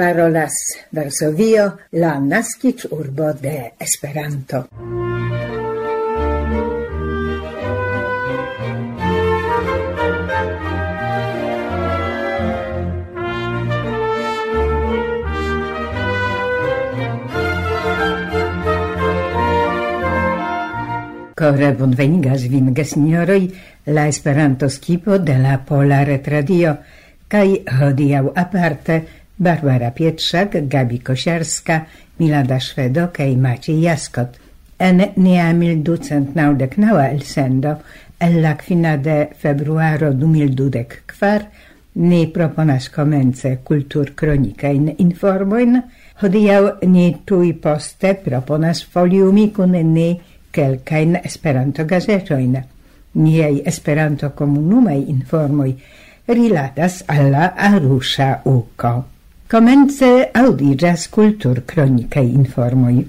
parolas Varsovio, la nascic urbo de Esperanto. Core bonvenigas vin, gesinjoroj, la Esperanto-skipo de la Pola Retradio, kaj hodiaŭ aparte – Barbara Pietrzak, Gabi Kosiarska, Milada Szwedo, i Maciej Jaskot. En nia naudek naŭdek naŭa elsendo el la kvina de februaro du mildudek kvar ni proponas komence kultur kronikajn informojn. Hodiaŭ ni tuj poste proponas foliumi kun ni kelkain esperanto gazetoin. Niaj Esperanto-komunumaj informoj rilatas alla arusha uko. Comence audigas cultur cronicae informoi.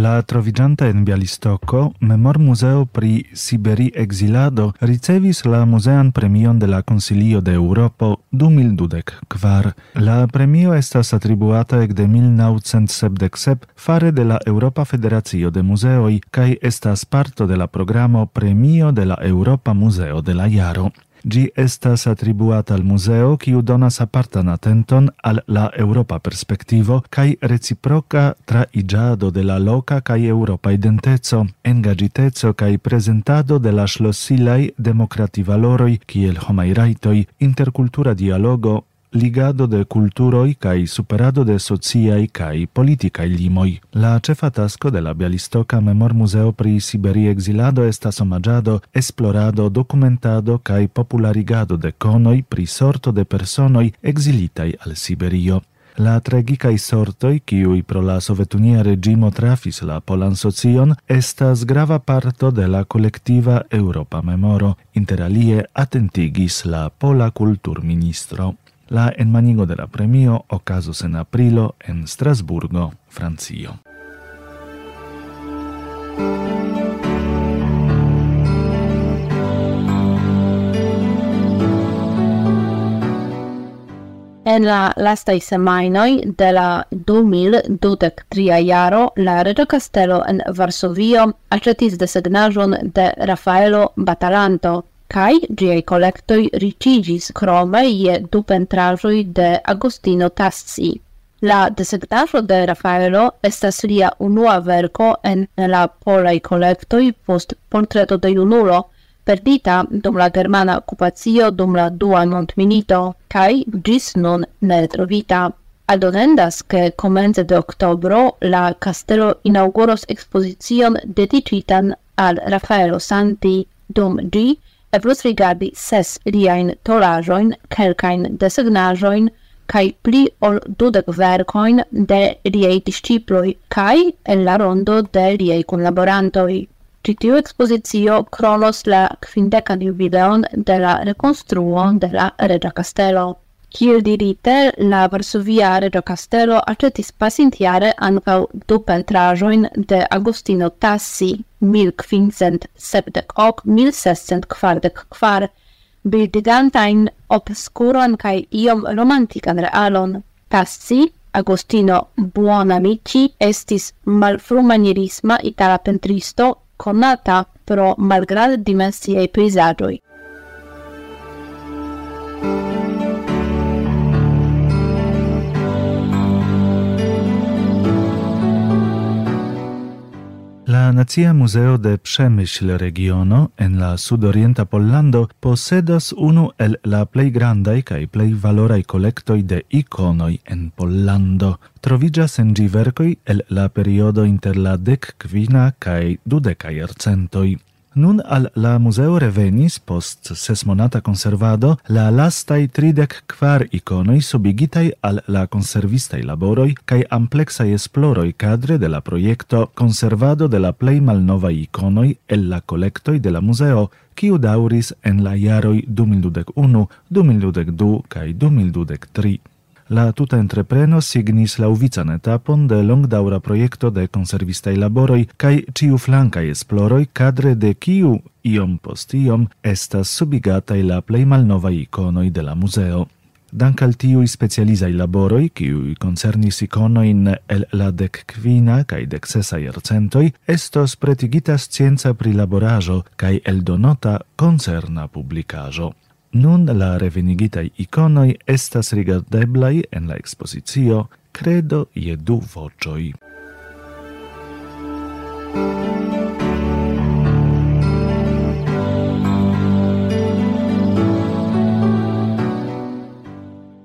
La trovigianta en Bialistoko Memormuzeo pri Siberi exilado ricevis la Musean premion de la Consilio de Europo 2012 kvar. La premio estas atribuata ekde 1977 fare de la Europa Federacio de Museoi, kai estas parto de la programo Premio de la Europa Museo de la Jaro. Gi estas attribuata al museo kiu donas apartan atenton al la Europa perspektivo kai reciproca tra igiado de la loca kai Europa identezo, engagitezo kai presentado de la schlosilai democrati valoroi kiel homai raitoi, intercultura dialogo, ligado de culturoi cae superado de sociai cae politicae limoi. La cefa tasco de la Bialistoca Memor Museo pri Siberi exilado estas omagiado, esplorado, documentado cae popularigado de conoi pri sorto de personoi exilitai al Siberio. La tragicae sortoi, ciui pro la Sovetunia regimo trafis la polan socion, estas grava parto de la collectiva Europa memoro, interalie atentigis la pola culturministro. La enmanigo de la premio ocasos en aprilo en Strasburgo, Francio. En la lastai semainoi de la 2023 jaro la Reggio Castello en Varsovio acetis desegnajon de Raffaello Batalanto, kai giai collectoi ricigis crome ie du pentrajoi de Agostino Tassi. La desegnajo de Raffaello estas lia unua verco en la polai collectoi post portreto de junulo, perdita dum la germana occupazio dum la dua montminito, kai gis non ne trovita. Aldonendas che komence de octobro la castello inauguros exposizion dedicitan al Raffaello Santi, dum ĝi eblus rigardi ses liajn tolaĵojn, kelkajn desegnaĵojn kaj pli ol dudek verkojn de liaj disĉiploj kaj el la rondo de liaj kunlaborantoj. Ĉi tiu ekspozicio kronos la kvindekan jubileon de la rekonstruo de la Reĝa Kastelo. Kiel dirite, la Varsovia Reggio Castello accetis pasintiare ancau du pentrajoin de Agostino Tassi 1578-1644, bildigantain obscuron cae iom romantican realon. Tassi, Agostino Buonamici, estis malfrumanierisma itala pentristo conata pro malgrad dimensiei peisagioi. La Nacia Museo de Przemyśl regiono en la sudorienta Pollando posedas unu el la plej grandaj kaj plej valoraj kolektoj de ikonoj en Pollando. Troviĝas en ĝi verkoj el la periodo inter la dek kvina kaj dudeka jarcentoj. Nun al la museo revenis, post sesmonata conservado, la lastai tridec quar iconoi subigitai al la conservistai laboroi cae amplexai esploroi cadre de la proiecto Conservado de la plei malnova iconoi el la collectoi de la museo quiu dauris en la iaroi 2021, 2022 cae 2023. La tuta entrepreno signis lauvican etapon de longdaura proiecto de conservistai laboroi, cae ciu ĉiuflankaj esploroi kadre de kiu iom post iom estas subigatai la plei malnovai iconoi de la museo. Dank al tiui specializai laboroi, kiui concernis iconoin el la dec quina cae dec sesa iercentoi, estos pretigita scienza prilaborajo cae eldonota concerna publicajo. Nun la revenigitai iconoi estas rigardeblai en la expositio Credo je du vocioi.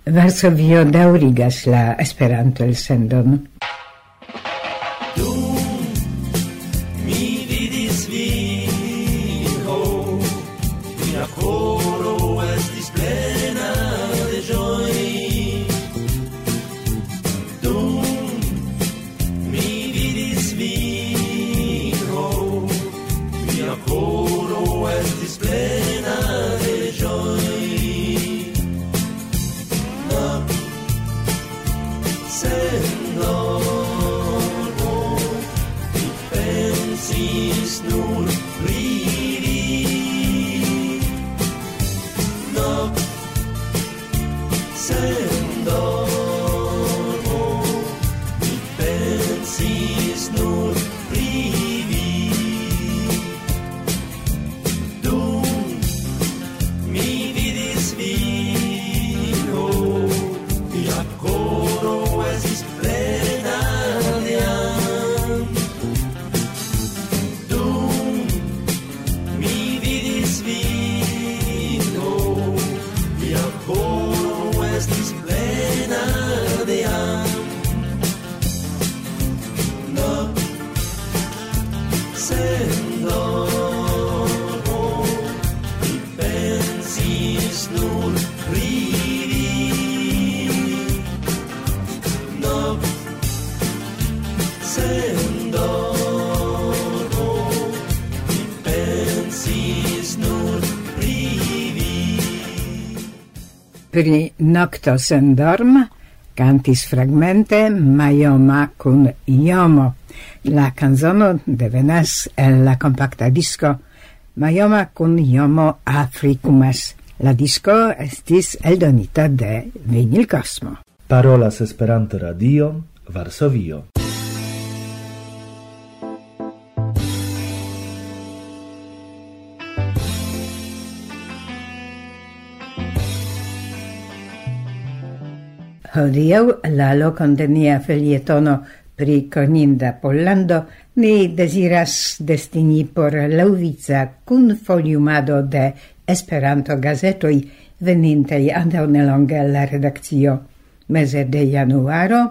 Varsovio daurigas la Esperanto elsendon. say pri nocto sen dorm cantis fragmente Maioma cun Iomo. La canzono devenas el la compacta disco Maioma cun Iomo Africumas. La disco estis eldonita de Vinil Cosmo. Parolas Esperanto Radio, Varsovio. Hodiau la locon de nia felietono pri Coninda Pollando ni desiras destini por lauvica kun foliumado de Esperanto gazetoi venintei andau nelonge la redakcio. Mese de januaro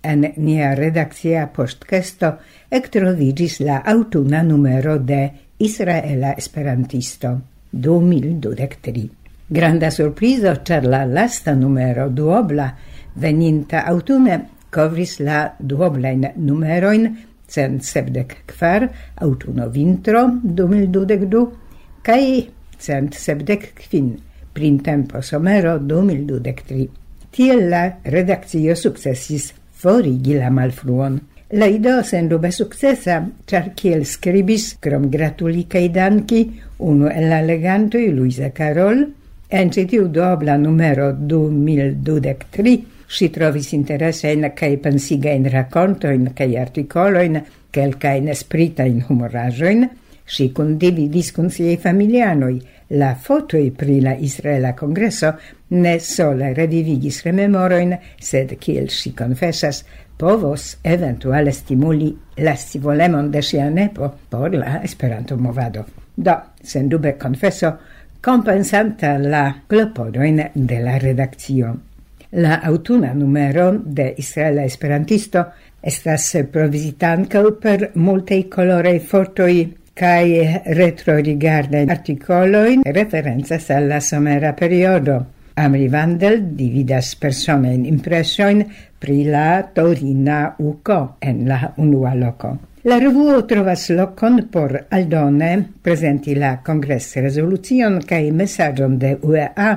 en nia redakcia postkesto ektroviĝis la autuna numero de Israela Esperantisto 2023. Granda surprizo, ĉar la lasta numero duobla veninta autume covris la duoblein numeroin cent sepdek kvar autuno vintro du kai cent sepdek kvin printempo somero du mil dudek tri. Tiel la redakcio successis forigi la malfruon. La ideo sendube successa, char kiel skribis krom gratuli cae danki unu el la legantoj Luisa Carol, en citiu dobla numero du mil dudek tri Ŝi trovis interesajn articolo in quel kaj artikolojn, kelkajn spritajn humoraĵojn, si condividis con siaj familianoi La fotoj pri la Israela congresso ne sole revivigis rememoroin sed kiel si confessas povos eventuale stimuli la scivolemon de sia nepo por la Esperanto-movado. Do, sendube confesso compensanta la clopodoin de la redaccio La autuna numero de Israela Esperantisto estas provisitanca per multaj koloraj fotoj kaj retrorigardaj artikoloj referencas al la somera periodo. Amri Vandel dividas personajn impressioin pri la Torina Uco en la unua loco. La revuo trovas locon por aldone presenti la congress resolucion cae messagion de UEA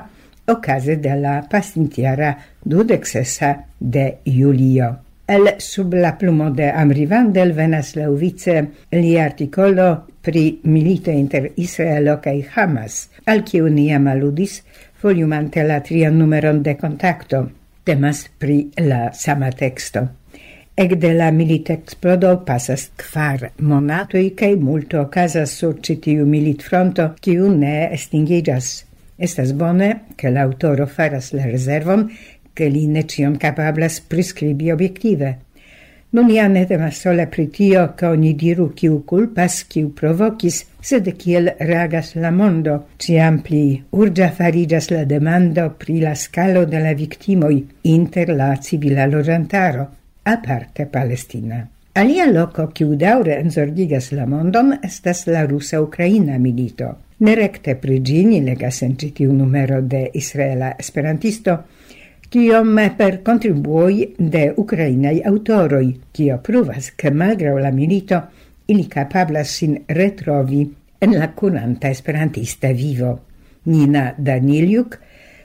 occase de la pasintiara dudexesa de julio. El sub la plumo de Amri Vandel venas lauvice li articolo pri milito inter Israelo cae Hamas, al ciu niam aludis foliumante la trian numeron de contacto. Temas pri la sama texto. Ec de la milit explodo pasas kvar monatoi cae multo okazas sur citiu milit fronto, ciu ne estingigas. Estas bone, che l'autoro faras la reservon, che li ne cion capablas prescribi obiective. Nun ja ne temas sola pri tio, ke oni diru kiu culpas, kiu provokis, sed kiel reagas la mondo. Ciam pli urgia farigas la demando pri la scalo de la victimoi inter la civila loĝantaro, aparte Palestina. Alia loco kiu daure enzorgigas la mondon estas la rusa-ukraina milito ne recte pri legas en citiu numero de Israela Esperantisto, kiom per kontribuoj de ukrainaj aŭtoroj, kio pruvas, ke malgraŭ la milito ili kapablas sin retrovi en la kunanta esperantista vivo. Nina Daniliuk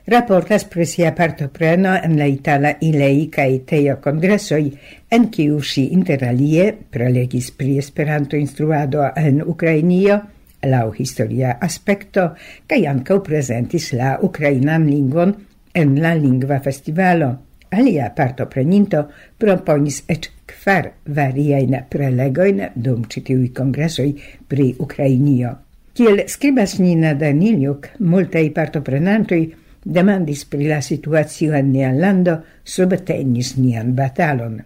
raportas pri sia partopreno en la itala ilei kaj tejo kongresoj, en kiu ŝi interalie prelegis pri Esperanto instruado en Ukrainio – lau historia aspecto, cae ancau presentis la ukrainan lingvon en la lingva festivalo. Alia partopreninto proponis et kvar variajn prelegojn dum ĉi tiuj kongresoj pri Ukrainio. Kiel skribas Nina Daniliuk, multaj partoprenantoj demandis pri la situacio en nia lando subtenis nian batalon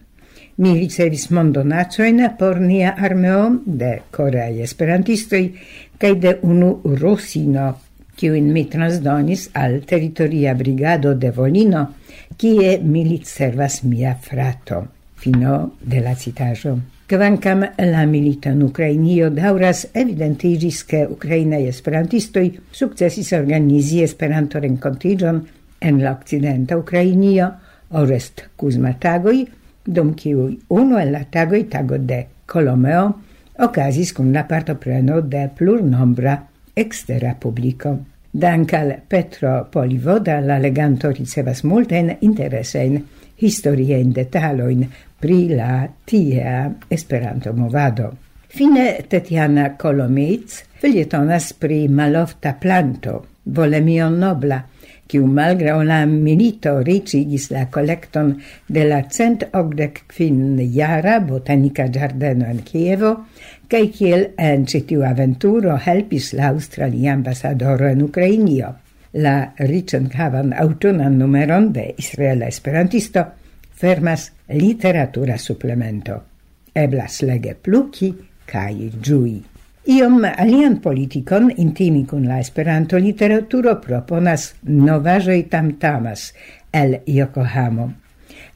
mi ricevis mondonacoin por nia armeo de coreai esperantistoj cae de unu rosino, kiujn mi transdonis al territoria brigado de Volino, kie militservas mia frato. Fino de la citajo. Kvankam la milita Ukrainio dauras evidentigis che ukrainai esperantistoi sukcesis organizi Esperanto renkontiĝon en la okcidenta Ukrainio, Orest Kuzma Tagoi, dum kiu uno el la tagoj tago de Colomeo ocasis kun la partopreno de plur nombra extera publico. Dankal Petro Polivoda la leganto ricevas multajn interesajn historiajn detaloin pri la tiea Esperanto-movado. Fine Tetiana Kolomic filietonas pri malofta planto, volemion nobla, kiu malgra la milito ricigis la collecton de la cent ogdec quin jara botanika giardeno en Kievo, kaj kiel en citiu aventuro helpis la Australia ambasadoro en Ukrainio. La riĉenhavan aŭtunan numeron de Israela Esperantisto fermas literatura supplemento. Eblas lege pluki kaj giui. Iom alian politikon intimi kun la Esperanto literaturo proponas novaĵoj tamtamas el Yokohamo.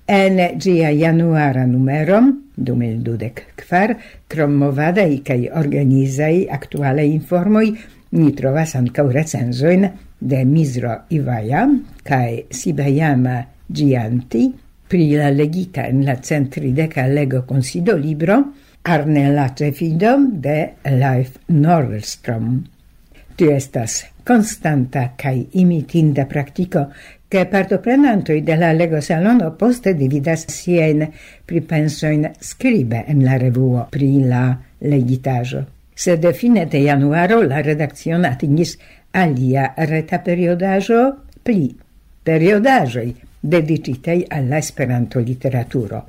En gia januara numero 2024 krom movadaj kaj organizaj aktualaj informoj ni trovas ankaŭ recenzojn de Mizro Ivaja kaj Sibayama Gianti pri la legita en la centri deca lego consido libro Arnella Cefido de Leif Nordstrom. Tu estas konstanta kai imitinda praktiko, ke partoprenantoj de la legosalono poste dividas siajn pripensojn skribe en la revuo pri la legitajo. Se de fine de januaro la redakcion atingis alia reta periodajo pli periodajoi dedicitei alla Esperanto literaturo.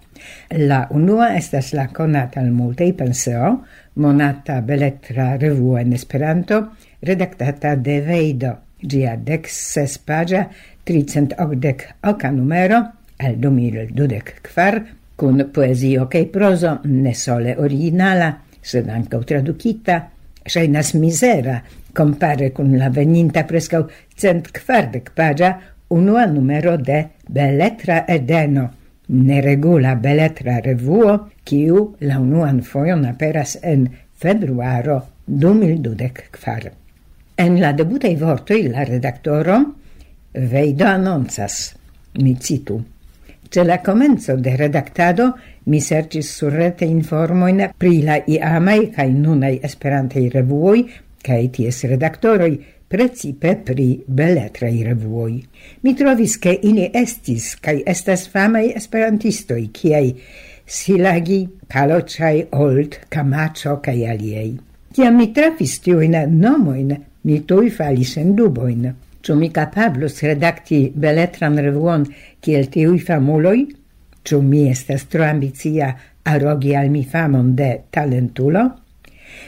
La unua estas la konata al multaj penseo, monata beletra revuo en Esperanto, redaktata de Vejdo. Ĝia ses pagia, tricent ogdec oca numero el du mil kvar kun poezio kaj prozo ne sole originala, sed ankaŭ tradukita, ŝajnas misera, kompare kun la veninta prescau cent kvardek pagia, unua numero de Beletra Edeno neregula beletra revuo, kiu la unuan foion aperas en februaro 2024. En la debutaj vortoi la redaktoro veido anoncas, mi citu. Ce la comenzo de redaktado mi serĉis surrete informoin pri la iamai kaj nunai esperantei revuoj cae ties redaktoroj, precipe pri beletraj revuoi. Mi trovis, che ili estis cae estas famaj esperantistoi, ciei Silagi, Kalocai, Old, Camacho, cae aliei. Ciam mi trafis tiuin nomoin, mi tui falis en duboin. Ĉu mi capablus redacti beletran revuon kiel tiui famuloi? Ĉu mi estas tro ambicia arogi al mi famon de talentulo?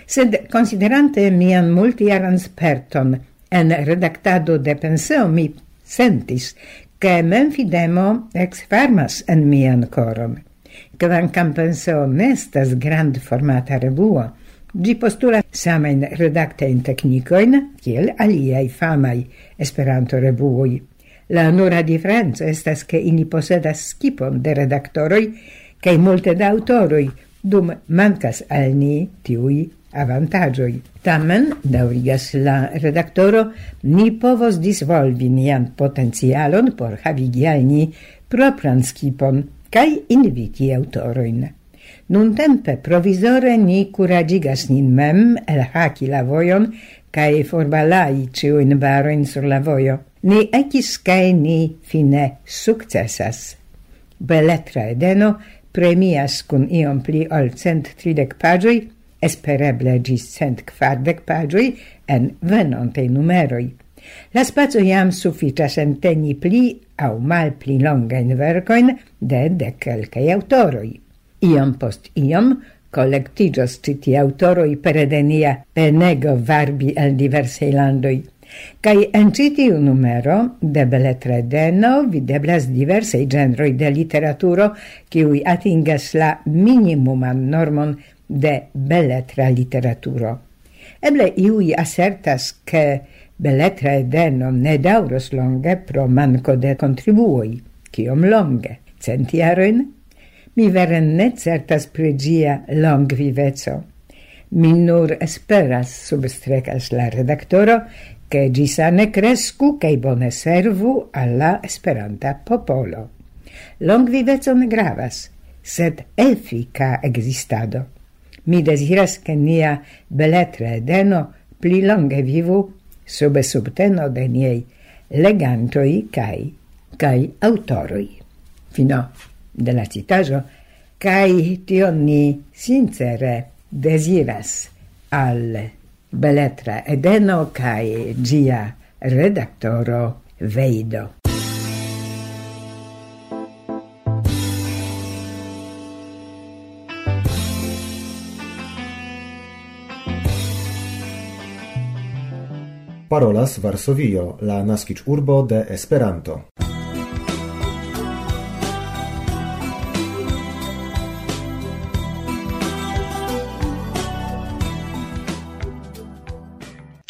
sed considerante mian multiaran sperton en redactado de penseo mi sentis che ex exfermas en mian coron. Kvankam penseo nestas grand formata revuo, Gi postula samain redactein technicoin, kiel aliai famai Esperanto revuoi. La nura differenza estas che ini posedas skipon de redactoroi, cae multe da autoroi, dum mancas al ni tiui avantagioi. Tamen, daurigas la redaktoro, ni povos disvolvi nian potencialon por havigi al ni propran skipon kaj inviti autorojn. Nun tempe provizore ni curagigas nin mem elhaki la vojon kaj forbalai ĉiujn varoin sur la vojo. Ni ekis kaj ni fine sukcesas. Beletra Edeno premias kun iom pli ol cent tridek pagioi espereble gis cent quardec pagioi en venonte numeroi. La spazio iam sufficas enteni pli au mal pli longain vercoin de de quelcae autoroi. Iam post iam collectigios citi autoroi per edenia penego varbi el diversei landoi. Cai en citiu numero de beletredeno videblas diversei genroi de literaturo, ciui atingas la minimuman normon de beletra literaturo. Eble iui assertas che beletra edeno ne dauros longe pro manco de contribuoi, ciom longe, centiaroin? Mi veren ne certas pregia long vivezzo. Mi nur esperas, substrecas la redaktoro, che gi sane crescu cae bone servu alla esperanta popolo. Longviveco ne gravas, sed effica existado. Mi desiras che nia beletre edeno pli longe vivu sub subteno de niei legantoi cae, cae autoroi. Fino de la citajo, cae tion ni sincere desiras al beletra edeno cae gia redaktoro veido. parolas Varsovio, la naskiĝurbo de Esperanto.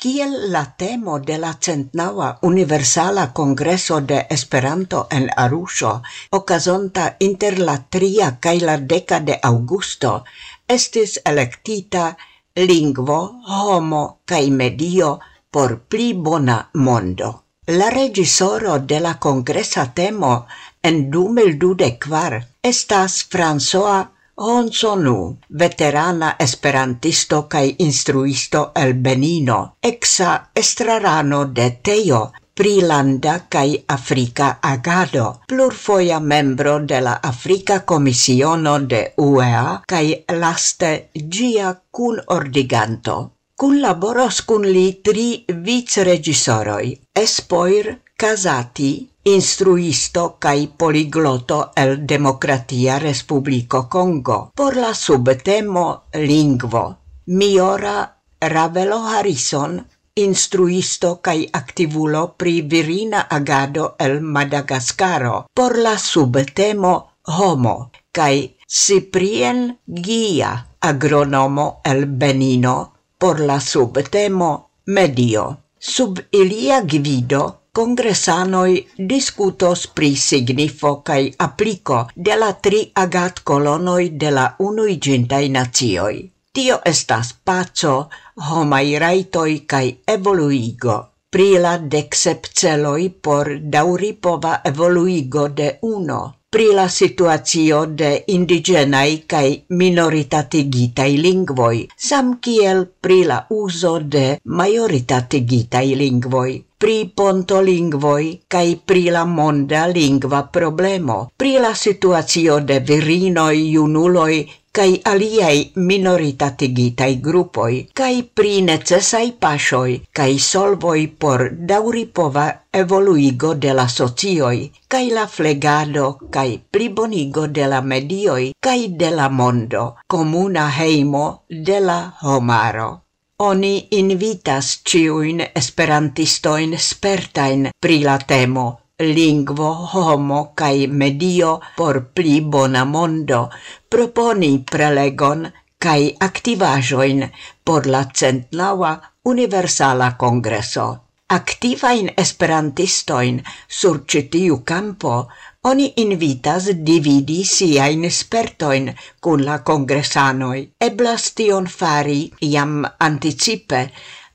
Kiel la temo de la centnaua Universala Kongreso de Esperanto en Arusho, okazonta inter la tria kaj la deca de Augusto, estis elektita lingvo, homo kaj medio por pli bona mondo. La regisoro de la congresa temo en 2024 estas François Honsonu, veterana esperantisto kaj instruisto el Benino, exa estrarano de Teo, prilanda kaj Afrika agado, plurfoja membro de la Afrika Komisiono de UEA kaj laste ĝia kun ordiganto. Kunlaboros cun li tri vicregisoroi, Espoir Casati, instruisto kai poligloto el Demokratia Respublico Congo, por la subtemo lingvo. Miora Ravelo Harrison, instruisto kai activulo pri virina agado el Madagascaro, por la subtemo homo kai Ciprien Gia, agronomo el Benino, por la subtemo medio. Sub ilia gvido congressanoi discutos pri signifo cae apliko de la tri agat colonoi de la unuigintai nazioi. Tio estas paco, homai raitoi cae evoluigo pri la deksep celoi por dauripova evoluigo de uno pri la situazio de indigenai cae minoritategitai lingvoi, sam kiel pri la uso de majoritategitai lingvoi, pri pontolingvoi kai pri la monda lingva problemo, pri la situazio de virinoi, junuloi kai aliei minoritatigitai grupoi, kai pri necessai pasoi, kai solvoi por dauripova evoluigo de la socioi, kai la flegado, kai plibonigo de la medioi, kai de la mondo, comuna heimo de la homaro. Oni invitas ciuin esperantistoin spertain pri la temo, lingvo, homo kaj medio por pli bona mondo, proponi prelegon kaj aktivaĵojn por la centlaŭa Universala Kongreso. Aktivajn esperantistoin sur citiu campo kampo oni invitas dividi siajn spertoin kun la kongresanoj. Eblas tion fari jam anticipe,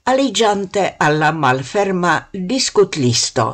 aligiante alla malferma discutlisto.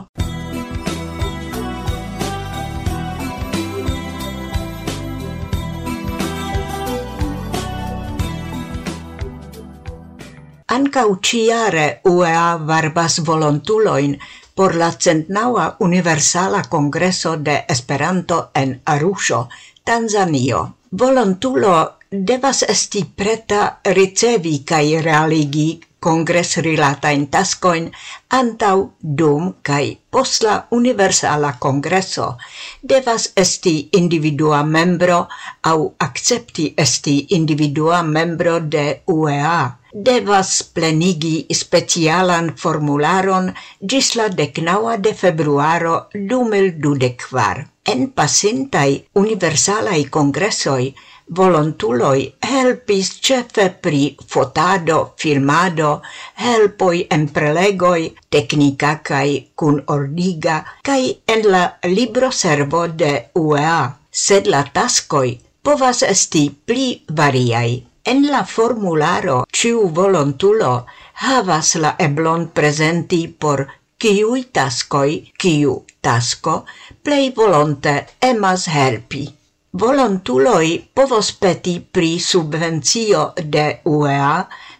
Anca uciare UEA varbas volontuloin por la centnaua universala congreso de Esperanto en Arusho, Tanzanio. Volontulo devas esti preta ricevi cae realigi congres rilata in tascoin antau dum kai posla universala congreso, devas esti individua membro au accepti esti individua membro de UEA devas plenigi specialan formularon gis la decnaua de februaro 2024 en pasintai universalai congressoi volontuloi helpis cefe pri fotado, filmado, helpoi en prelegoi, tecnica cae cun ordiga, cae en la libro servo de UEA, sed la tascoi povas esti pli variai. En la formularo ciu volontulo havas la eblon presenti por kiui tascoi kiu tasko plei volonte emas helpi. Volontuloi povos peti pri subvenzio de UEA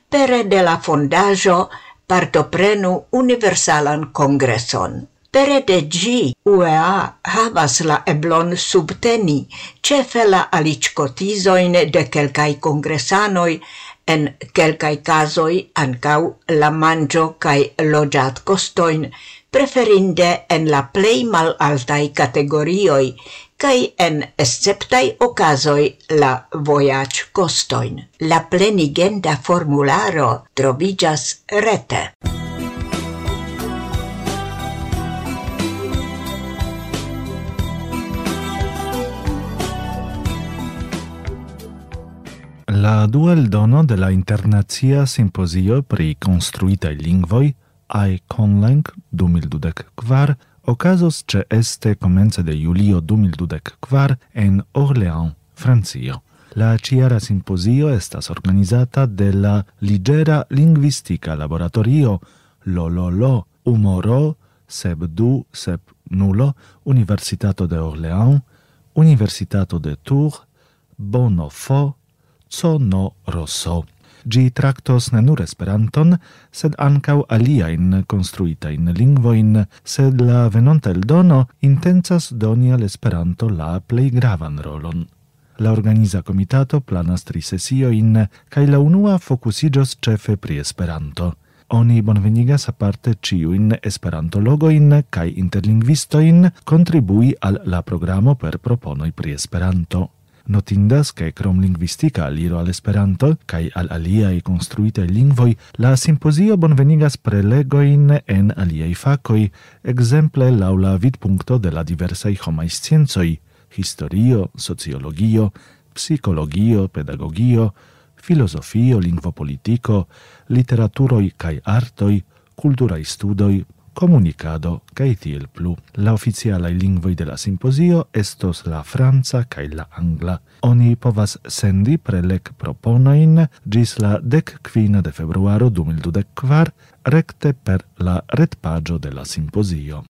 pere de la fondajo partoprenu universalan kongreson. Pere de gi UEA havas la eblon subteni cefe la aliccotisoin de quelcai congressanoi en quelcai casoi ancau la mangio cae lojat costoin preferinde en la plei mal altai categorioi, cae en esceptai ocasoi la vojaĝ costoin. La plenigenda formularo trovigas rete. La duel dono de la Internazia Simposio pri Construitae Lingvoi iConLenc 2024 ocasos ce este comence de julio 2024 en Orléans, Francio. La ciara simposio estas organizata de la Ligera Linguistica Laboratorio LOLOLO Umoro Seb du Seb nulo Universitato de Orléans, Universitato de Tours, Bonofo, Zono Rosso. Gi traktos ne nur Esperanton, sed ankaŭ aliaen construitain lingvoin, sed la venonta eldono intencas doni al Esperanto la plej gravan rolon. La organiza comitato planas tri sesioin, cae la unua fokusiĝos ĉefe pri Esperanto oni bonvenigas aparte ciuin esperantologoin cae interlingvistoin contribui al la programo per proponoi pri esperanto. Notindas che krom lingvistika aliro al Esperanto kai al aliai construite lingvoi, la simposio bonvenigas prelegoin en aliai facoi, ekzemple laula vidpunkto de la diversai homaj sciencoi, historio, sociologio, psikologio, pedagogio, filosofio, lingvopolitico, literaturoi kaj artoi, culturai studoi, comunicado cae tiel plu. La oficialaj lingvoi de la simposio estos la franca cae la angla. Oni povas sendi prelec proponoin gis la dec quina de februaro 2024 recte per la retpagio de la simpozio.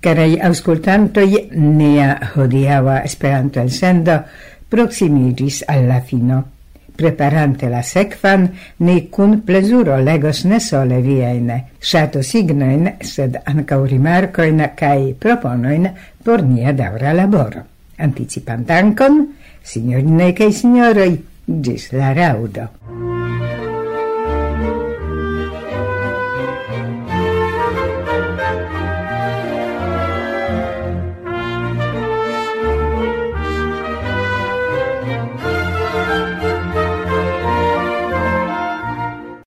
Carai auscultantoi, nea hodiaua Esperanto elsendo proximigis alla fino. Preparante la sekvan, ni kun plezuro legos ne sole viajn ŝato signojn, sed ankaŭ rimarkojn kaj proponojn por nia daŭra laboro. Anticipantankon, signorinoj kaj sinjoroj, ĝis la raŭdo.